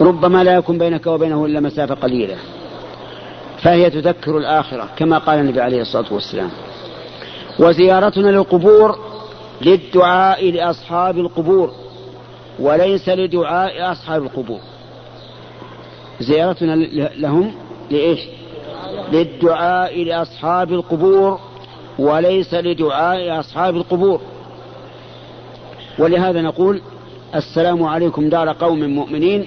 ربما لا يكون بينك وبينه إلا مسافة قليلة. فهي تذكر الآخرة كما قال النبي عليه الصلاة والسلام. وزيارتنا للقبور للدعاء لأصحاب القبور وليس لدعاء أصحاب القبور. زيارتنا لهم لإيش؟ للدعاء لأصحاب القبور وليس لدعاء أصحاب القبور. ولهذا نقول السلام عليكم دار قوم مؤمنين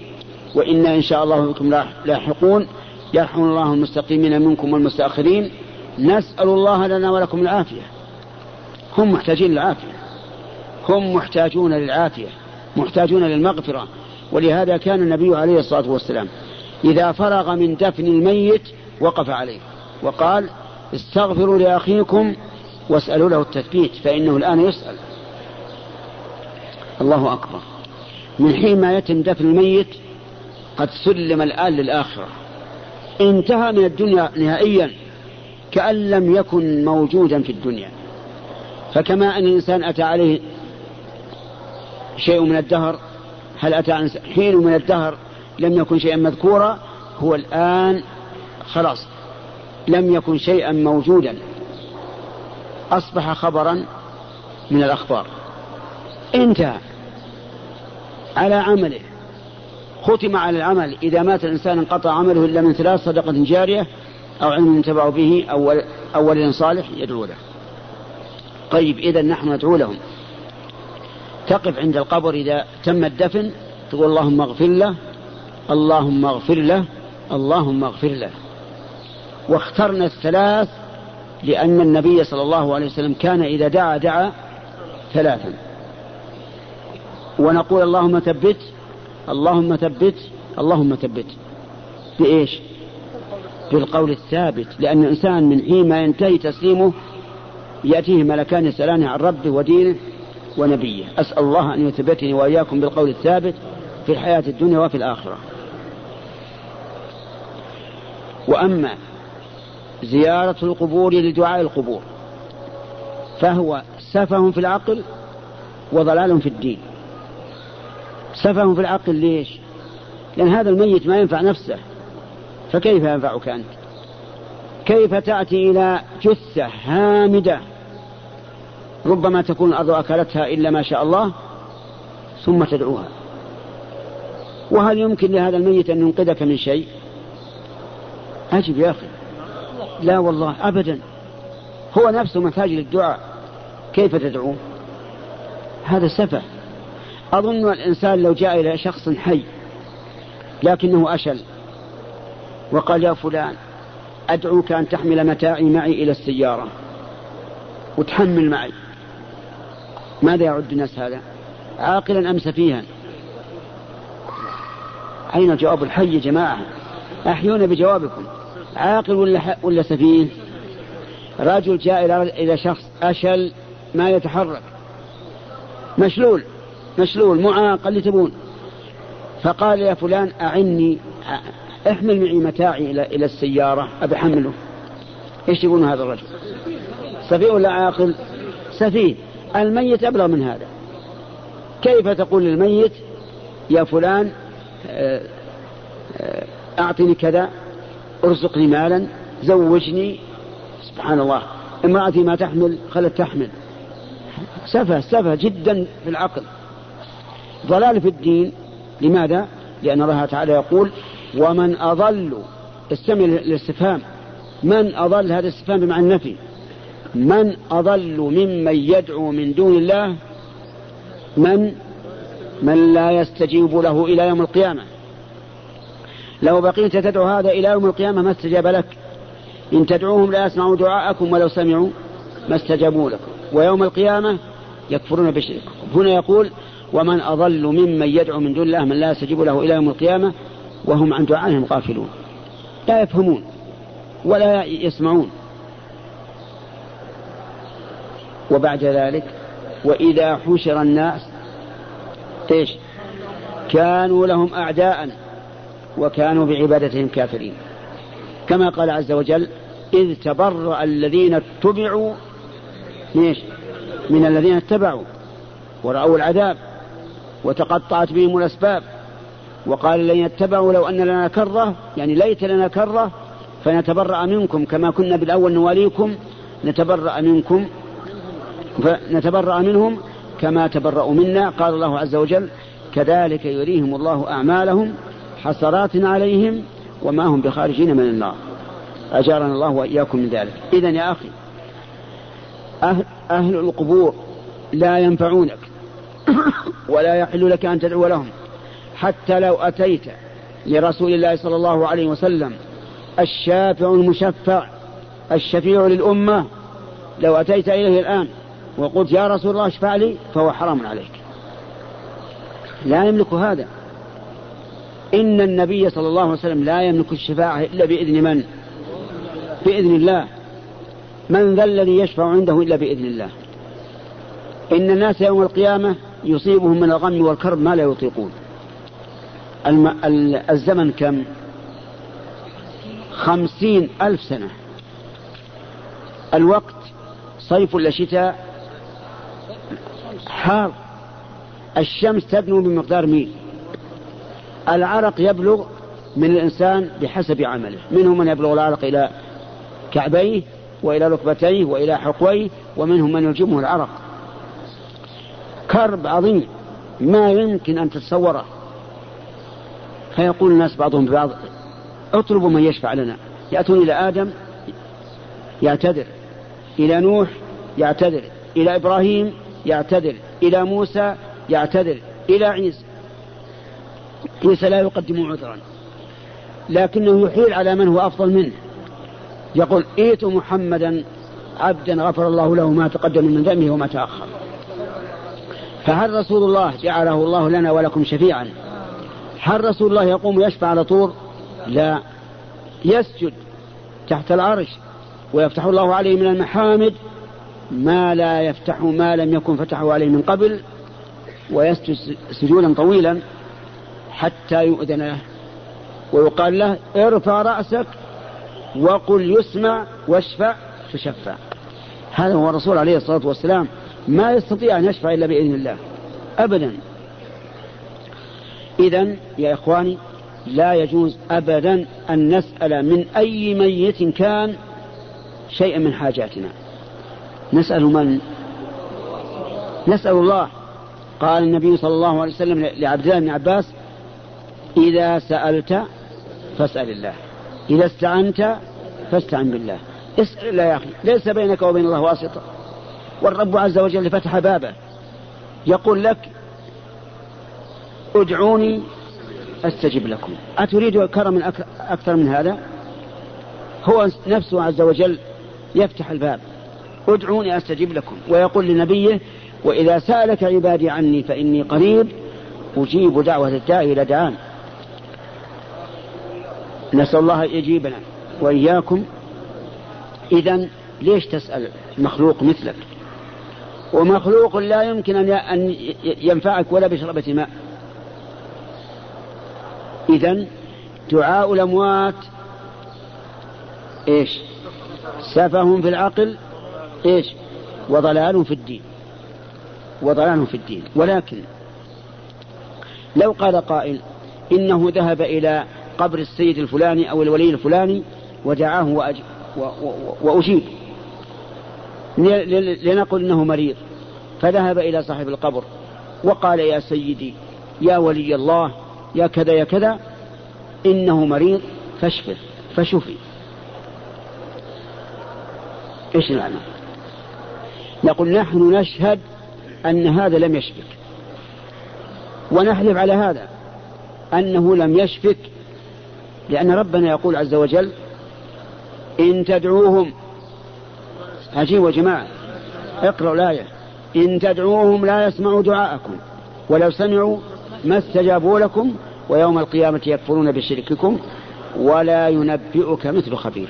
وإنا إن شاء الله بكم لاحقون. يرحم الله المستقيمين منكم والمستأخرين. نسأل الله لنا ولكم العافية. هم محتاجين للعافية. هم محتاجون للعافية. محتاجون للمغفرة. ولهذا كان النبي عليه الصلاة والسلام إذا فرغ من دفن الميت وقف عليه. وقال استغفروا لأخيكم واسألوا له التثبيت فإنه الآن يسأل. الله أكبر. من حين ما يتم دفن الميت قد سلم الآن للآخرة. انتهى من الدنيا نهائيا كأن لم يكن موجودا في الدنيا. فكما أن الإنسان أتى عليه شيء من الدهر هل أتى حين من الدهر لم يكن شيئا مذكورا؟ هو الآن خلاص لم يكن شيئا موجودا. أصبح خبرا من الأخبار. انتهى. على عمله. ختم على العمل. إذا مات الإنسان انقطع عمله إلا من ثلاث صدقة جارية أو علم ينتفع به أو, أو ولد صالح يدعو له. طيب إذا نحن ندعو لهم. تقف عند القبر إذا تم الدفن تقول اللهم اغفر له اللهم اغفر له اللهم اغفر له. واخترنا الثلاث لأن النبي صلى الله عليه وسلم كان إذا دعا دعا ثلاثا. ونقول اللهم ثبت اللهم ثبت اللهم ثبت. بإيش؟ بالقول الثابت. لأن الإنسان من حين ما ينتهي تسليمه يأتيه ملكان يسألانه عن ربه ودينه ونبيه. أسأل الله أن يثبتني وإياكم بالقول الثابت في الحياة الدنيا وفي الآخرة. وأما زيارة القبور لدعاء القبور فهو سفه في العقل وضلال في الدين. سفه في العقل ليش؟ لأن هذا الميت ما ينفع نفسه. فكيف ينفعك أنت؟ كيف تأتي إلى جثة هامدة ربما تكون الأرض أكلتها إلا ما شاء الله ثم تدعوها؟ وهل يمكن لهذا الميت أن ينقذك من شيء؟ أجب يا أخي. لا والله أبدا. هو نفسه محتاج للدعاء. كيف تدعوه؟ هذا سفه. أظن الإنسان لو جاء إلى شخص حي لكنه أشل وقال يا فلان أدعوك أن تحمل متاعي معي إلى السيارة وتحمل معي. ماذا يعد الناس هذا؟ عاقلا أم سفيها؟ أين جواب الحي يا جماعة؟ أحيونا بجوابكم. عاقل ولا, ولا سفيه؟ رجل جاء إلى شخص أشل ما يتحرك. مشلول. مشلول معاق اللي تبون. فقال يا فلان أعني احمل معي متاعي إلى إلى السيارة أبي أحمله. إيش يقولون هذا الرجل؟ سفيه ولا عاقل؟ سفيه. الميت أبلغ من هذا. كيف تقول للميت يا فلان آه، آه، أعطني كذا ارزقني مالا زوجني. سبحان الله. امرأتي ما تحمل خلت تحمل. سفه سفه جدا في العقل. ضلال في الدين. لماذا؟ لأن الله تعالى يقول ومن أضل استمع للاستفهام. من أضل هذا الاستفهام بمعنى النفي. من أضل ممن يدعو من دون الله من من لا يستجيب له إلى يوم القيامة. لو بقيت تدعو هذا إلى يوم القيامة ما استجاب لك. إن تدعوهم لا يسمعوا دعاءكم ولو سمعوا ما استجابوا لكم. ويوم القيامة يكفرون بشرككم. هنا يقول ومن أضل ممن يدعو من دون الله من لا يستجيب له إلى يوم القيامة وهم عن دعائهم غافلون. لا يفهمون ولا يسمعون. وبعد ذلك وإذا حشر الناس إيش؟ كانوا لهم أعداء وكانوا بعبادتهم كافرين. كما قال عز وجل إذ تبرأ الذين اتبعوا من الذين اتبعوا ورأوا العذاب. وتقطعت بهم الأسباب. وقال لن يتبعوا لو أن لنا كرة يعني ليت لنا كرة فنتبرأ منكم كما كنا بالأول نواليكم نتبرأ منكم فنتبرأ منهم كما تبرأوا منا قال الله عز وجل كذلك يريهم الله أعمالهم حسرات عليهم وما هم بخارجين من النار. أجارنا الله وإياكم من ذلك. إذا يا أخي أهل, أهل القبور لا ينفعونك. ولا يحل لك أن تدعو لهم. حتى لو أتيت لرسول الله صلى الله عليه وسلم الشافع المشفع الشفيع للأمة لو أتيت إليه الآن وقلت يا رسول الله اشفع لي فهو حرام عليك. لا يملك هذا. إن النبي صلى الله عليه وسلم لا يملك الشفاعة إلا بإذن من؟ بإذن الله. من ذا الذي يشفع عنده إلا بإذن الله. إن الناس يوم القيامة يصيبهم من الغم والكرب ما لا يطيقون. الم... الزمن كم؟ خمسين ألف سنة. الوقت صيف ولا شتاء؟ حار. الشمس تدنو بمقدار ميل. العرق يبلغ من الإنسان بحسب عمله. منهم من يبلغ العرق إلى كعبيه وإلى ركبتيه وإلى حقويه ومنهم من يلجمه العرق. كرب عظيم ما يمكن أن تتصوره. فيقول الناس بعضهم ببعض اطلبوا من يشفع لنا. يأتون إلى آدم يعتذر. إلى نوح يعتذر. إلى إبراهيم يعتذر. إلى موسى يعتذر. إلى عيسى. عيسى لا يقدم عذرا لكنه يحيل على من هو أفضل منه. يقول ائت محمدا عبدا غفر الله له ما تقدم من ذنبه وما تأخر. فهل رسول الله جعله الله لنا ولكم شفيعا؟ هل رسول الله يقوم يشفع على طول؟ لا. يسجد تحت العرش ويفتح الله عليه من المحامد ما لا يفتح ما لم يكن فتحه عليه من قبل ويسجد سجودا طويلا حتى يؤذن له ويقال له ارفع رأسك وقل يسمع واشفع تشفع هذا هو الرسول عليه الصلاة والسلام. ما يستطيع أن يشفع إلا بإذن الله. أبدا. إذا يا إخواني لا يجوز أبدا أن نسأل من أي ميت كان شيئا من حاجاتنا. نسأل من؟ نسأل الله. قال النبي صلى الله عليه وسلم لعبد الله بن عباس إذا سألت فاسأل الله. إذا استعنت فاستعن بالله. اسأل الله يا أخي. ليس بينك وبين الله واسطة. والرب عز وجل فتح بابه. يقول لك ادعوني أستجب لكم. أتريد كرما أكثر من هذا؟ هو نفسه عز وجل يفتح الباب. ادعوني أستجب لكم. ويقول لنبيه وإذا سألك عبادي عني فإني قريب أجيب دعوة الداعي إلى دعان. نسأل الله يجيبنا وإياكم. اذا ليش تسأل مخلوق مثلك؟ ومخلوق لا يمكن أن ينفعك ولا بشربة ماء. اذا دعاء الأموات إيش؟ سفه في العقل إيش؟ وضلال في الدين. وضلال في الدين. ولكن لو قال قائل إنه ذهب إلى قبر السيد الفلاني أو الولي الفلاني ودعاه وأج... لنقل إنه مريض. فذهب إلى صاحب القبر وقال يا سيدي يا ولي الله يا كذا يا كذا إنه مريض فاشفه فشفي. إيش المعنى؟ نقول نحن نشهد أن هذا لم يشفك. ونحلف على هذا أنه لم يشفك لأن ربنا يقول عز وجل إن تدعوهم عجيب يا جماعة اقرأوا الآية. إن تدعوهم لا يسمعوا دعاءكم ولو سمعوا ما استجابوا لكم ويوم القيامة يكفرون بشرككم ولا ينبئك مثل خبير.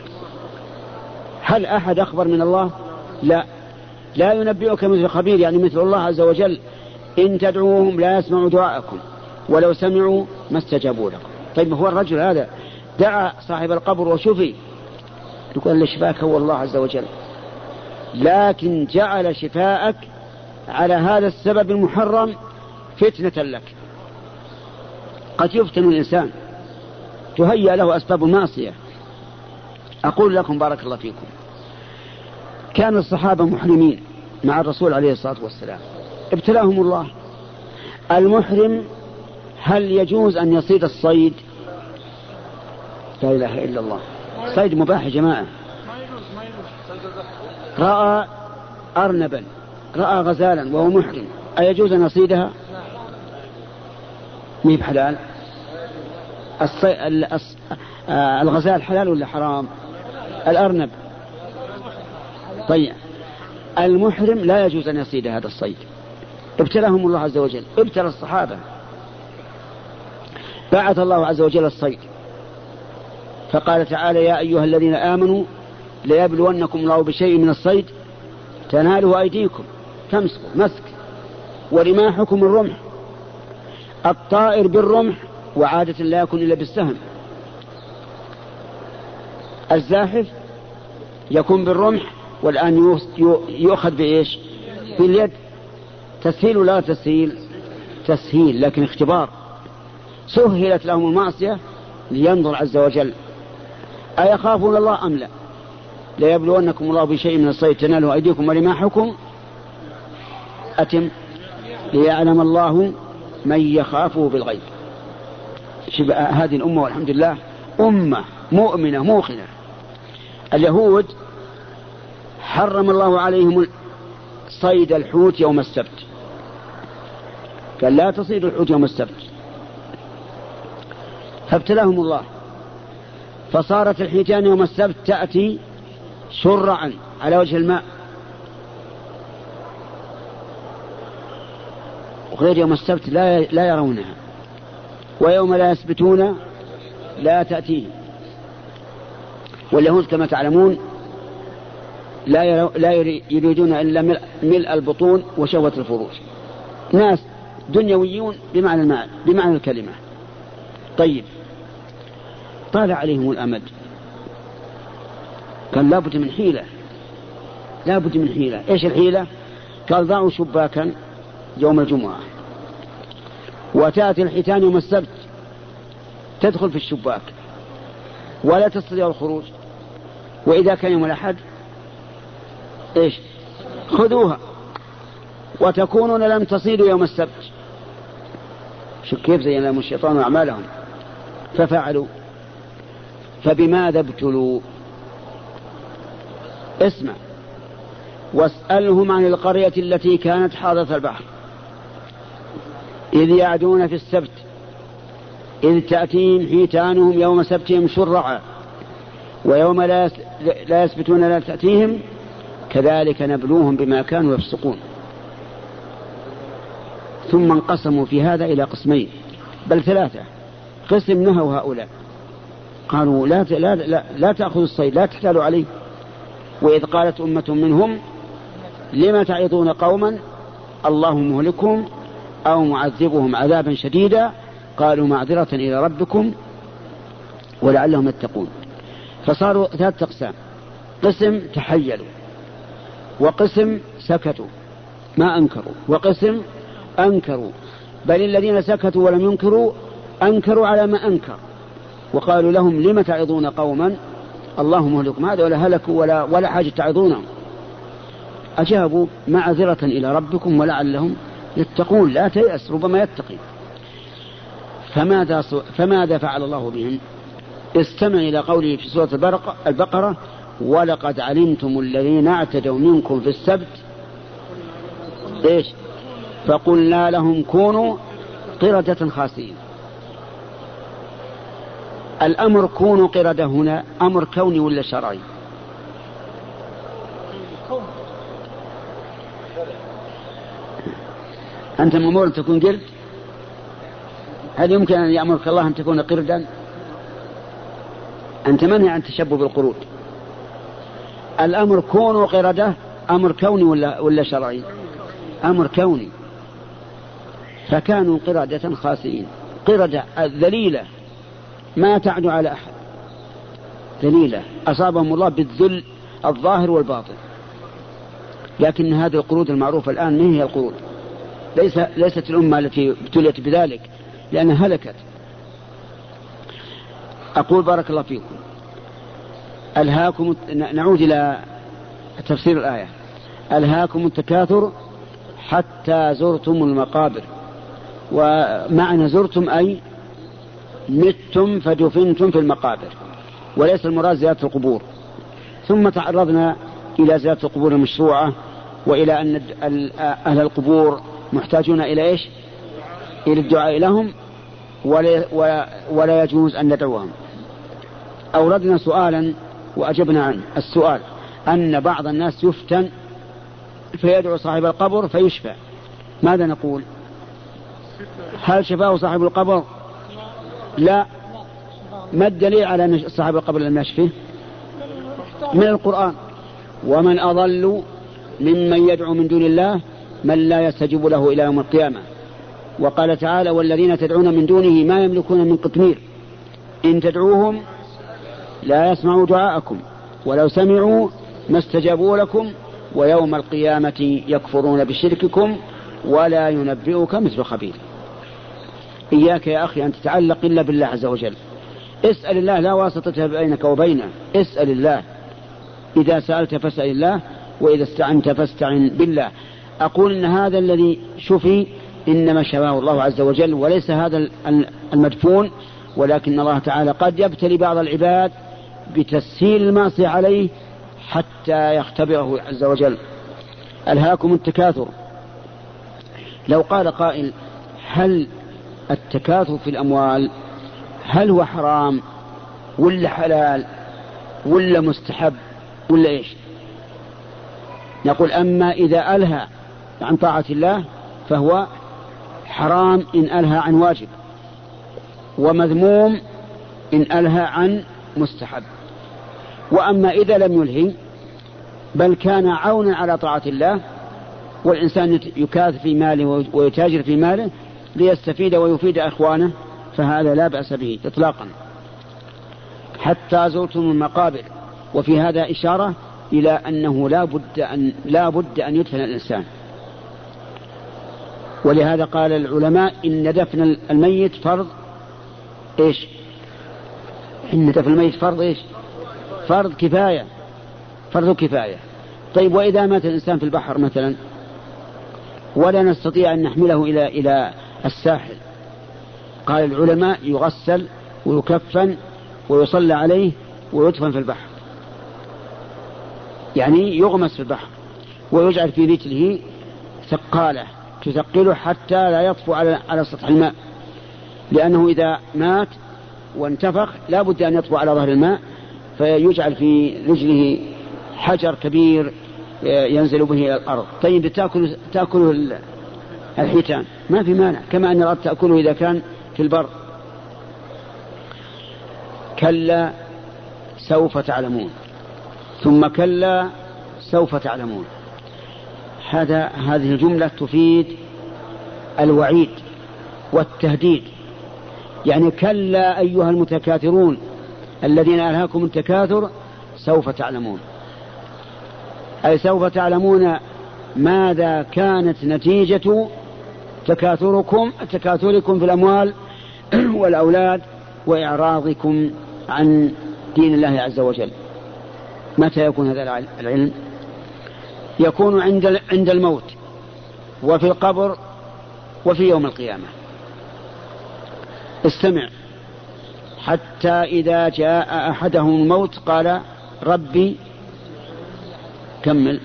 هل أحد أخبر من الله؟ لا. لا ينبئك مثل خبير يعني مثل الله عز وجل. إن تدعوهم لا يسمعوا دعاءكم ولو سمعوا ما استجابوا لكم. طيب هو الرجل هذا دعا صاحب القبر وشفي. يقول اللي شفاك هو الله عز وجل؟ لكن جعل شفاءك على هذا السبب المحرم فتنة لك. قد يفتن الإنسان. تهيأ له أسباب المعصية أقول لكم بارك الله فيكم. كان الصحابة محرمين مع الرسول عليه الصلاة والسلام. ابتلاهم الله. المحرم هل يجوز أن يصيد الصيد؟ لا إله إلا الله. صيد مباح يا جماعة. رأى أرنبا رأى غزالا وهو محرم. أيجوز أن يصيدها مي بحلال. الصي... الأص... آه الغزال حلال ولا حرام؟ الأرنب. طيب. المحرم لا يجوز أن يصيد هذا الصيد. ابتلاهم الله عز وجل. ابتلى الصحابة. بعث الله عز وجل الصيد. فقال تعالى يا أيها الذين آمنوا ليبلونكم الله بشيء من الصيد تناله أيديكم تمسكوا مسك ورماحكم الرمح. الطائر بالرمح وعادة لا يكون إلا بالسهم. الزاحف يكون بالرمح والآن يؤخذ بإيش؟ باليد. تسهيل ولا تسهيل؟ تسهيل لكن اختبار. سهلت لهم المعصية لينظر عز وجل. أيخافون الله أم لا؟ ليبلونكم الله بشيء من الصيد. تناله أيديكم ورماحكم. أتم. ليعلم الله من يخافه بالغيب. هذه الأمة والحمد لله أمة مؤمنة موقنة. اليهود حرم الله عليهم صيد الحوت يوم السبت. قال لا تصيد الحوت يوم السبت. فابتلاهم الله. فصارت الحيتان يوم السبت تأتي شرعا على وجه الماء. وغير يوم السبت لا لا يرونها ويوم لا يثبتون لا تأتيهم واليهود كما تعلمون لا لا يريدون إلا ملء البطون وشهوة الفروج ناس دنيويون بمعنى المعنى بمعنى الكلمة. طيب طال عليهم الأمد. قال لابد من حيلة. لابد من حيلة. إيش الحيلة؟ قال ضعوا شباكا يوم الجمعة. وتأتي الحيتان يوم السبت. تدخل في الشباك. ولا تستطيع الخروج. وإذا كان يوم الأحد إيش؟ خذوها. وتكونون لم تصيدوا يوم السبت. شوف كيف زين لهم الشيطان أعمالهم. ففعلوا. فبماذا ابتلوا؟ اسمع. واسألهم عن القرية التي كانت حاضرة البحر. إذ يعدون في السبت. إذ تأتيهم حيتانهم يوم سبتهم شرعا. ويوم لا لا يثبتون لا تأتيهم كذلك نبلوهم بما كانوا يفسقون. ثم انقسموا في هذا إلى قسمين. بل ثلاثة. قسم نهوا هؤلاء. قالوا لا لا لا, لا تأخذوا الصيد لا تحتالوا عليه. وإذ قالت أمة منهم لم تعظون قوما؟ الله مهلكهم أو معذبهم عذابا شديدا؟ قالوا معذرة إلى ربكم ولعلهم يتقون. فصاروا ثلاثة أقسام. قسم تحيلوا وقسم سكتوا ما أنكروا. وقسم أنكروا بل الذين سكتوا ولم ينكروا أنكروا على ما أنكر. وقالوا لهم لم تعظون قوما؟ الله مهلكم هذا ولا هلكوا ولا ولا حاجة تعظونهم. أجابوا معذرة إلى ربكم ولعلهم يتقون. لا تيأس ربما يتقي. فماذا فماذا فعل الله بهم؟ استمع إلى قوله في سورة البقرة ولقد علمتم الذين اعتدوا منكم في السبت. إيش؟ فقلنا لهم كونوا قردة خاسئين. الأمر كونوا قردة هنا أمر كوني ولا شرعي؟ أنت مأمور أن تكون قرد؟ هل يمكن أن يأمرك الله أن تكون قردا؟ أنت منهي عن تشبه بالقرود الأمر كونوا قردة أمر كوني ولا ولا شرعي؟ أمر كوني. فكانوا قردة خاسئين. قردة ذليلة ما تعدو على أحد. ذليلة أصابهم الله بالذل الظاهر والباطن. لكن هذه القرود المعروفة الآن ما هي القرود؟ ليس ليست الأمة التي ابتليت بذلك لأنها هلكت. أقول بارك الله فيكم. ألهاكم نعود إلى تفسير الآية. ألهاكم التكاثر حتى زرتم المقابر. ومعنى زرتم أي متم فدفنتم في المقابر وليس المراد زيارة القبور. ثم تعرضنا إلى زيارة القبور المشروعة وإلى أن أهل القبور محتاجون إلى إيش؟ إلى الدعاء لهم ولا, ولا يجوز أن ندعوهم. أوردنا سؤالا وأجبنا عنه السؤال أن بعض الناس يفتن فيدعو صاحب القبر فيشفى ماذا نقول؟ هل شفاه صاحب القبر؟ لا. ما الدليل على أن القبر لم يشفه من القرآن. ومن أضل ممن يدعو من دون الله من لا يستجيب له إلى يوم القيامة. وقال تعالى والذين تدعون من دونه ما يملكون من قطمير. إن تدعوهم لا يسمعوا دعاءكم ولو سمعوا ما استجابوا لكم ويوم القيامة يكفرون بشرككم ولا ينبئك مثل خبير. إياك يا أخي أن تتعلق إلا بالله عز وجل. اسأل الله لا واسطة بينك وبينه. اسأل الله. إذا سألت فاسأل الله وإذا استعنت فاستعن بالله. أقول إن هذا الذي شفي إنما شفاه الله عز وجل وليس هذا المدفون ولكن الله تعالى قد يبتلي بعض العباد بتسهيل المعصية عليه حتى يختبره عز وجل. ألهاكم التكاثر. لو قال قائل هل التكاثر في الأموال هل هو حرام ولا حلال ولا مستحب ولا إيش؟ نقول أما إذا ألهى عن طاعة الله فهو حرام إن ألهى عن واجب ومذموم إن ألهى عن مستحب. وأما إذا لم يلهي بل كان عونا على طاعة الله والإنسان يكاث في ماله ويتاجر في ماله ليستفيد ويفيد إخوانه فهذا لا بأس به إطلاقا. حتى زرتم المقابر وفي هذا إشارة إلى أنه لا بد أن لا بد أن يدفن الإنسان. ولهذا قال العلماء إن دفن الميت فرض إيش؟ إن دفن الميت فرض إيش؟ فرض كفاية. فرض كفاية. طيب وإذا مات الإنسان في البحر مثلا؟ ولا نستطيع أن نحمله إلى إلى الساحل. قال العلماء يغسل ويكفن ويصلى عليه ويدفن في البحر. يعني يغمس في البحر ويجعل في رجله ثقالة تثقله حتى لا يطفو على على سطح الماء. لأنه إذا مات وانتفخ لا بد أن يطفو على ظهر الماء فيجعل في رجله حجر كبير ينزل به إلى الأرض. طيب تأكل تأكله الحيتان. ما في مانع. كما أن الأرض تأكله إذا كان في البر. كلا سوف تعلمون. ثم كلا سوف تعلمون. هذا هذه الجملة تفيد الوعيد والتهديد. يعني كلا أيها المتكاثرون الذين ألهاكم التكاثر سوف تعلمون. أي سوف تعلمون ماذا كانت نتيجة تكاثركم تكاثركم في الأموال والأولاد وإعراضكم عن دين الله عز وجل. متى يكون هذا العلم؟ يكون عند عند الموت وفي القبر وفي يوم القيامة. استمع. حتى إذا جاء أحدهم الموت قال ربي كمل.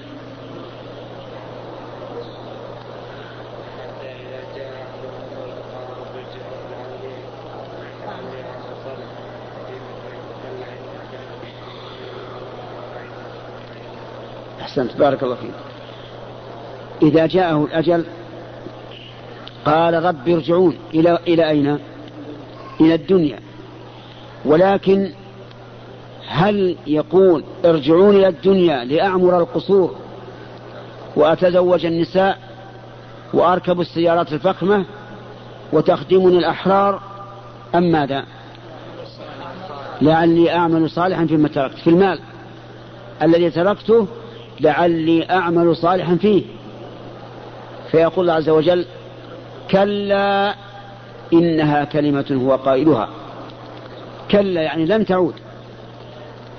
أحسنت. بارك الله فيك. إذا جاءه الأجل قال رب ارجعون. إلى إلى أين؟ إلى الدنيا. ولكن هل يقول ارجعون إلى الدنيا لأعمر القصور وأتزوج النساء وأركب السيارات الفخمة وتخدمني الأحرار أم ماذا؟ لعلي أعمل صالحا فيما تركت. في المال الذي تركته لعلي أعمل صالحا فيه. فيقول الله عز وجل كلا إنها كلمة هو قائلها. كلا يعني لن تعود.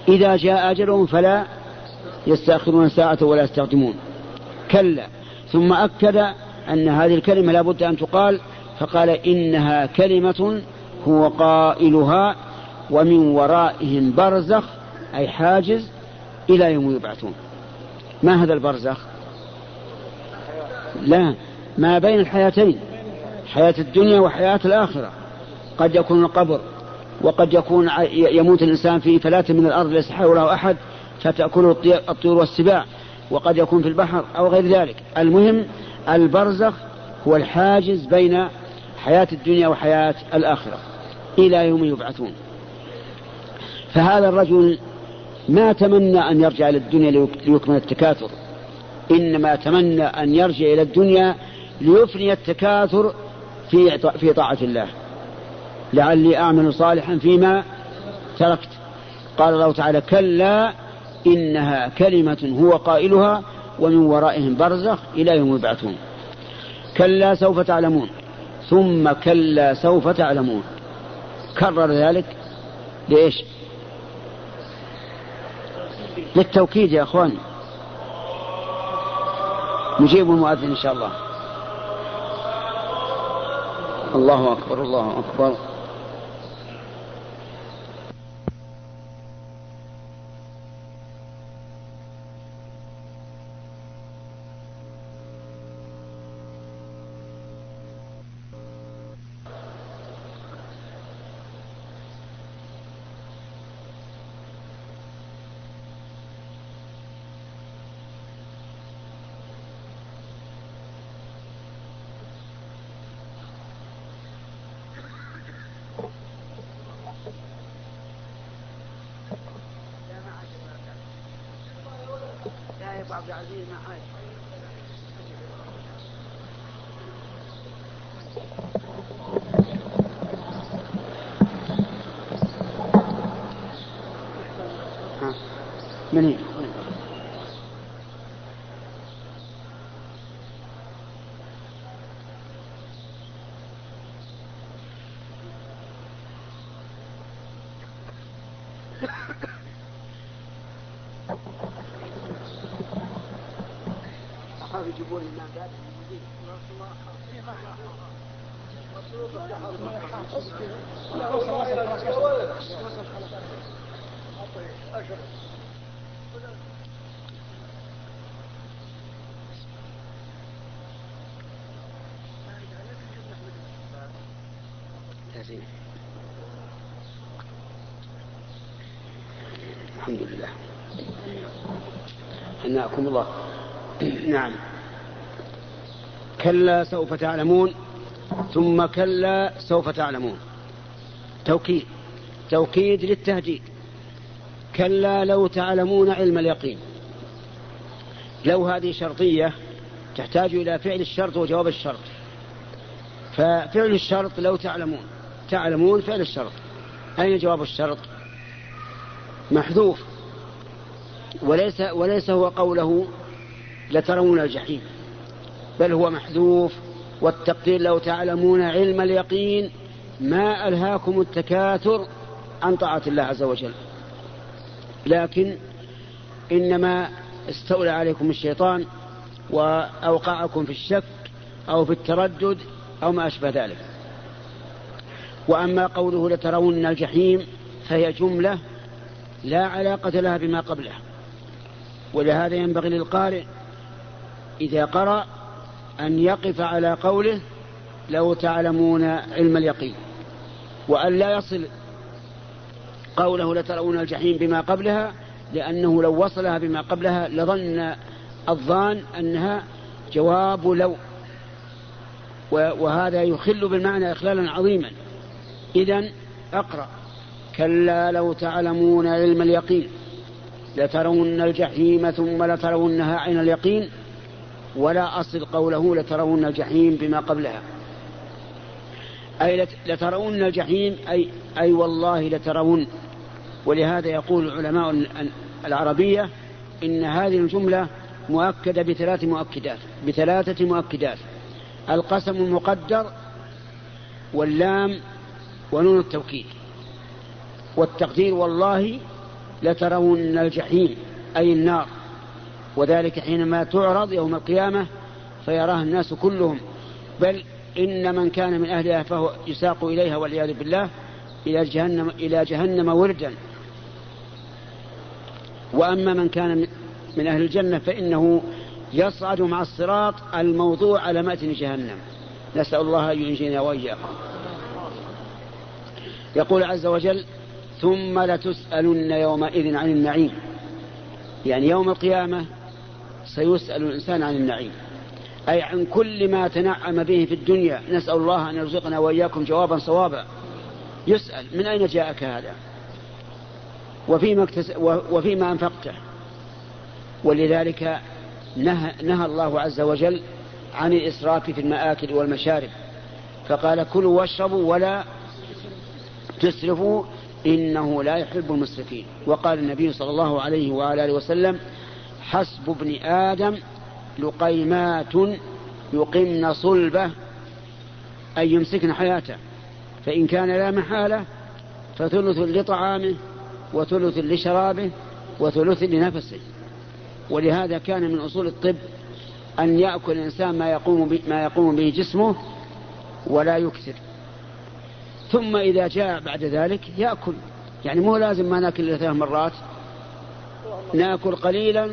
إذا جاء أجلهم فلا يستأخرون ساعة ولا يستخدمون. كلا. ثم أكد أن هذه الكلمة لا بد أن تقال فقال إنها كلمة هو قائلها ومن ورائهم برزخ أي حاجز إلى يوم يبعثون. ما هذا البرزخ؟ لا ما بين الحياتين حياة الدنيا وحياة الآخرة. قد يكون القبر وقد يكون يموت الإنسان في فلاة من الأرض ليس حوله أحد فتأكله الطيور والسباع. وقد يكون في البحر أو غير ذلك. المهم البرزخ هو الحاجز بين حياة الدنيا وحياة الآخرة. إلى يوم يبعثون. فهذا الرجل ما تمنى أن يرجع إلى الدنيا ليكمل التكاثر. إنما تمنى أن يرجع إلى الدنيا ليفني التكاثر في في طاعة الله. لعلي أعمل صالحا فيما تركت. قال الله تعالى كلا إنها كلمة هو قائلها ومن ورائهم برزخ إلى يوم يبعثون. كلا سوف تعلمون. ثم كلا سوف تعلمون. كرر ذلك لإيش؟ للتوكيد يا أخوان. نجيب المؤذن إن شاء الله. الله أكبر الله أكبر. عبد العزيز من هي؟ الحمد لله. حناكم الله. نعم. كلا سوف تعلمون ثم كلا سوف تعلمون. توكيد. توكيد للتهديد. كلا لو تعلمون علم اليقين. لو هذه شرطية تحتاج إلى فعل الشرط وجواب الشرط. ففعل الشرط لو تعلمون. تعلمون فعل الشرط. أين جواب الشرط؟ محذوف. وليس وليس هو قوله لترون الجحيم. بل هو محذوف. والتقدير لو تعلمون علم اليقين ما ألهاكم التكاثر عن طاعة الله عز وجل. لكن إنما استولى عليكم الشيطان وأوقعكم في الشك أو في التردد أو ما أشبه ذلك. وأما قوله لترون الجحيم فهي جملة لا علاقة لها بما قبلها. ولهذا ينبغي للقارئ إذا قرأ أن يقف على قوله لو تعلمون علم اليقين وأن لا يصل قوله لترون الجحيم بما قبلها لأنه لو وصلها بما قبلها لظن الظان أنها جواب لو. وهذا يخل بالمعنى إخلالا عظيما. إذا أقرأ. كلا لو تعلمون علم اليقين لترون الجحيم ثم لترونها عين اليقين ولا أصل قوله لترون الجحيم بما قبلها. أي لترون الجحيم أي, أي والله لترون. ولهذا يقول علماء العربية إن هذه الجملة مؤكدة بثلاث مؤكدات بثلاثة مؤكدات. القسم المقدر واللام ونون التوكيد. والتقدير والله لترون الجحيم أي النار. وذلك حينما تعرض يوم القيامة فيراها الناس كلهم. بل إن من كان من أهلها فهو يساق إليها والعياذ بالله إلى جهنم إلى جهنم وردا. وأما من كان من أهل الجنة فإنه يصعد مع الصراط الموضوع على متن جهنم. نسأل الله أن ينجينا وإياكم. يقول عز وجل ثم لتسألن يومئذ عن النعيم. يعني يوم القيامة سيسأل الإنسان عن النعيم. أي عن كل ما تنعم به في الدنيا. نسأل الله أن يرزقنا وإياكم جوابا صوابا. يسأل من أين جاءك هذا؟ وفيما, اكتس... وفيما أنفقته. ولذلك نهى, نهى الله عز وجل عن الإسراف في المآكل والمشارب. فقال كلوا واشربوا ولا تسرفوا إنه لا يحب المسرفين. وقال النبي صلى الله عليه وعلى آله وسلم حسب ابن آدم لقيمات يقمن صلبه أي يمسكن حياته. فإن كان لا محالة فثلث لطعامه وثلث لشرابه وثلث لنفسه. ولهذا كان من أصول الطب أن يأكل الإنسان ما يقوم, ما يقوم به جسمه ولا يكثر. ثم إذا جاء بعد ذلك يأكل. يعني مو لازم ما نأكل ثلاث مرات. نأكل قليلا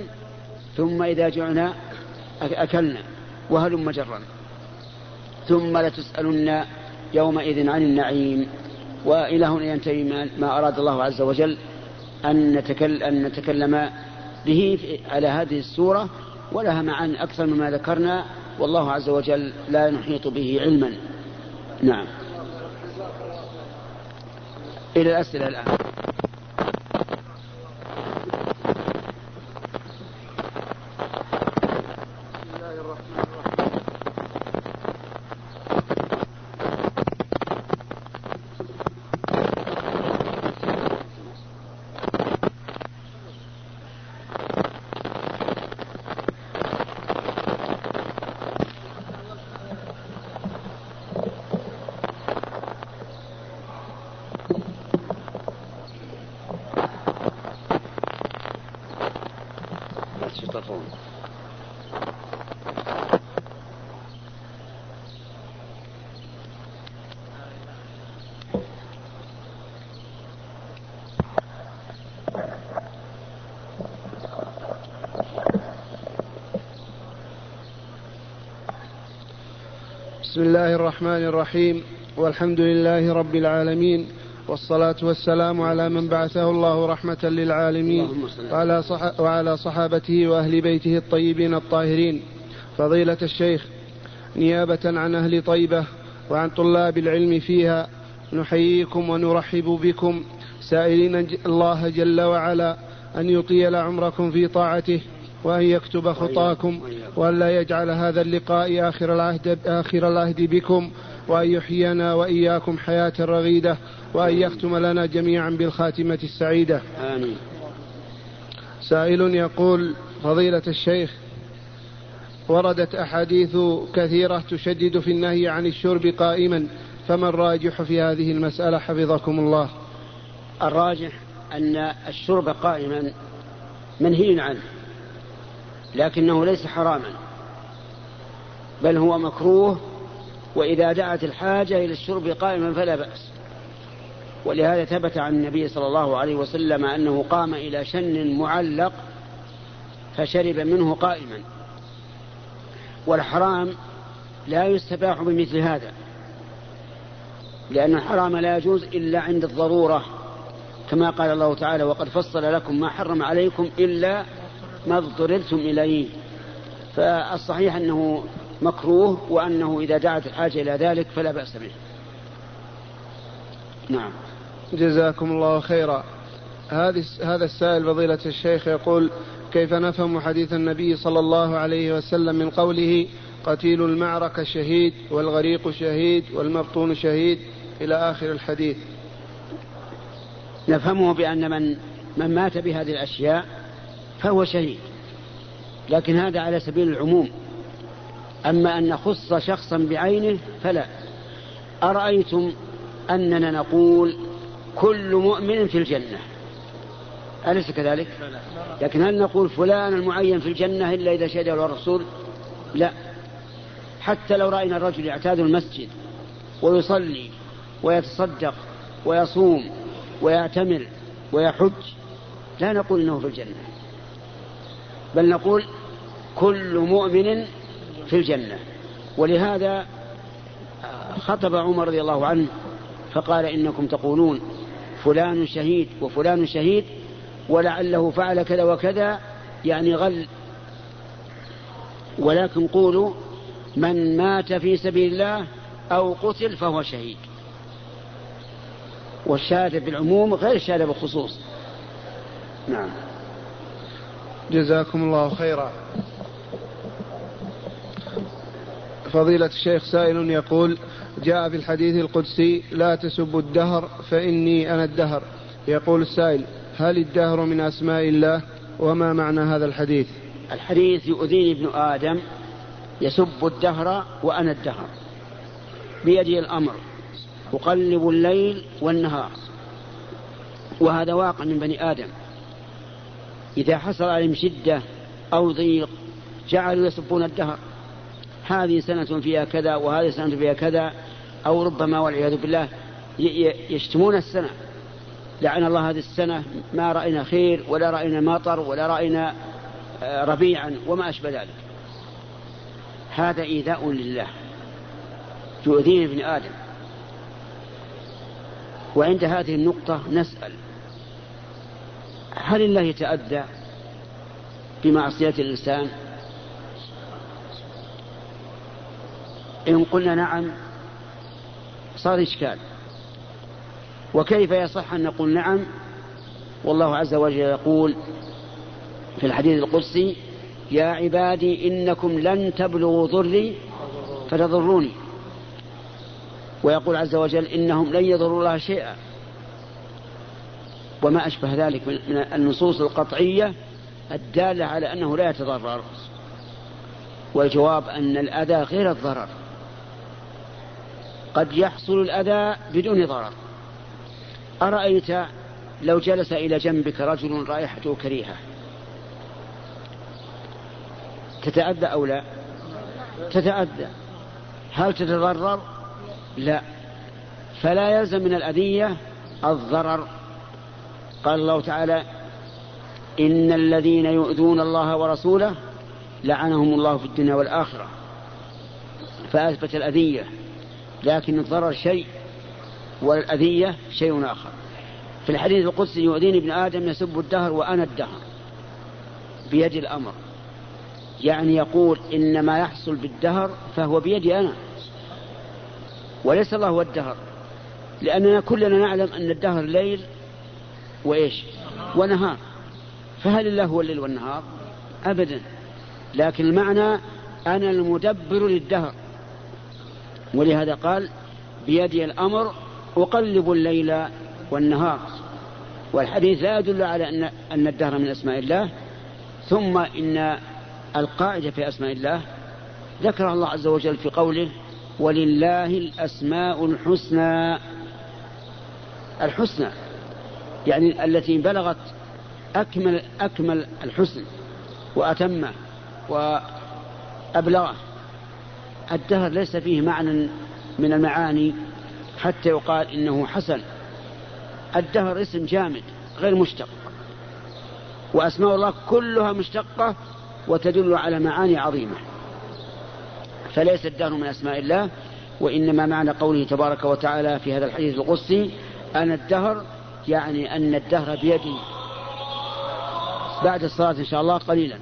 ثم إذا جعنا أكلنا وهلم جرا. ثم لتسألن يومئذ عن النعيم. وإلى هنا ينتهي ما أراد الله عز وجل أن نتكلم, أن نتكلم به على هذه السورة ولها معاني أكثر مما ذكرنا والله عز وجل لا نحيط به علما. نعم. إلى الأسئلة الآن. بسم الله الرحمن الرحيم والحمد لله رب العالمين والصلاة والسلام على من بعثه الله رحمة للعالمين وعلى, صح وعلى صحابته وأهل بيته الطيبين الطاهرين. فضيلة الشيخ نيابة عن أهل طيبة وعن طلاب العلم فيها نحييكم ونرحب بكم. سائلين الله جل وعلا أن يطيل عمركم في طاعته. وأن يكتب خطاكم وأن لا يجعل هذا اللقاء آخر العهد, آخر العهد بكم وأن يحيينا وإياكم حياة رغيدة وأن يختم لنا جميعا بالخاتمة السعيدة. آمين. سائل يقول فضيلة الشيخ وردت أحاديث كثيرة تشدد في النهي عن الشرب قائما فما الراجح في هذه المسألة؟ حفظكم الله. الراجح أن الشرب قائما منهي عنه. لكنه ليس حراما بل هو مكروه وإذا دعت الحاجة إلى الشرب قائما فلا بأس. ولهذا ثبت عن النبي صلى الله عليه وسلم أنه قام إلى شن معلق فشرب منه قائما. والحرام لا يستباح بمثل هذا لأن الحرام لا يجوز إلا عند الضرورة كما قال الله تعالى وقد فصل لكم ما حرم عليكم إلا ما اضطررتم إليه. فالصحيح أنه مكروه وأنه إذا دعت الحاجة إلى ذلك فلا بأس به. نعم. جزاكم الله خيرا. هذه هذا السائل فضيلة الشيخ يقول كيف نفهم حديث النبي صلى الله عليه وسلم من قوله قتيل المعركة شهيد والغريق شهيد والمبطون شهيد إلى آخر الحديث؟ نفهمه بأن من من مات بهذه الأشياء فهو شهيد لكن هذا على سبيل العموم. أما أن نخص شخصا بعينه فلا. أرأيتم أننا نقول كل مؤمن في الجنة؟ أليس كذلك؟ لكن هل نقول فلان المعين في الجنة إلا إذا شهد له الرسول؟ لا. حتى لو رأينا الرجل يعتاد المسجد ويصلي ويتصدق ويصوم ويعتمر ويحج لا نقول إنه في الجنة. بل نقول كل مؤمن في الجنة. ولهذا خطب عمر رضي الله عنه فقال إنكم تقولون فلان شهيد وفلان شهيد ولعله فعل كذا وكذا يعني غل. ولكن قولوا من مات في سبيل الله أو قتل فهو شهيد. والشهادة بالعموم غير الشهادة بالخصوص. نعم. جزاكم الله خيرا. فضيلة الشيخ سائل يقول جاء في الحديث القدسي لا تسبوا الدهر فإني أنا الدهر. يقول السائل هل الدهر من أسماء الله؟ وما معنى هذا الحديث؟ الحديث يؤذيني ابن آدم يسب الدهر وأنا الدهر. بيدي الأمر أقلب الليل والنهار. وهذا واقع من بني آدم. إذا حصل عليهم شدة أو ضيق جعلوا يسبون الدهر. هذه سنة فيها كذا وهذه سنة فيها كذا أو ربما والعياذ بالله يشتمون السنة. لعن الله هذه السنة ما رأينا خير ولا رأينا مطر ولا رأينا آه، ربيعا وما أشبه ذلك. هذا إيذاء لله. يؤذيه ابن آدم. وعند هذه النقطة نسأل هل الله يتأذى بمعصية الإنسان؟ إن قلنا نعم صار إشكال. وكيف يصح أن نقول نعم؟ والله عز وجل يقول في الحديث القدسي يا عبادي إنكم لن تبلغوا ضري فتضروني. ويقول عز وجل إنهم لن يضروا الله شيئا. وما أشبه ذلك من النصوص القطعية الدالة على أنه لا يتضرر. والجواب أن الأذى غير الضرر. قد يحصل الأذى بدون ضرر. أرأيت لو جلس إلى جنبك رجل رائحته كريهة. تتأذى أو لا؟ تتأذى. هل تتضرر؟ لا. فلا يلزم من الأذية الضرر. قال الله تعالى إن الذين يؤذون الله ورسوله لعنهم الله في الدنيا والآخرة فأثبت الأذية لكن الضرر شيء والأذية شيء آخر. في الحديث القدسي يؤذيني ابن آدم يسب الدهر وأنا الدهر بيد الأمر. يعني يقول إن ما يحصل بالدهر فهو بيدي أنا وليس الله هو الدهر لأننا كلنا نعلم أن الدهر ليل وإيش؟ ونهار. فهل الله هو الليل والنهار؟ أبدا. لكن المعنى أنا المدبر للدهر. ولهذا قال بيدي الأمر أقلب الليل والنهار. والحديث لا يدل على أن أن الدهر من أسماء الله. ثم إن القاعدة في أسماء الله. ذكر الله عز وجل في قوله ولله الأسماء الحسنى. الحسنى. يعني التي بلغت أكمل أكمل الحسن وأتمه وأبلغه. الدهر ليس فيه معنى من المعاني حتى يقال إنه حسن. الدهر اسم جامد غير مشتق. وأسماء الله كلها مشتقة وتدل على معاني عظيمة. فليس الدهر من أسماء الله وإنما معنى قوله تبارك وتعالى في هذا الحديث القدسي أنا الدهر يعني أن الدهر بيدي بعد الصلاة إن شاء الله قليلا.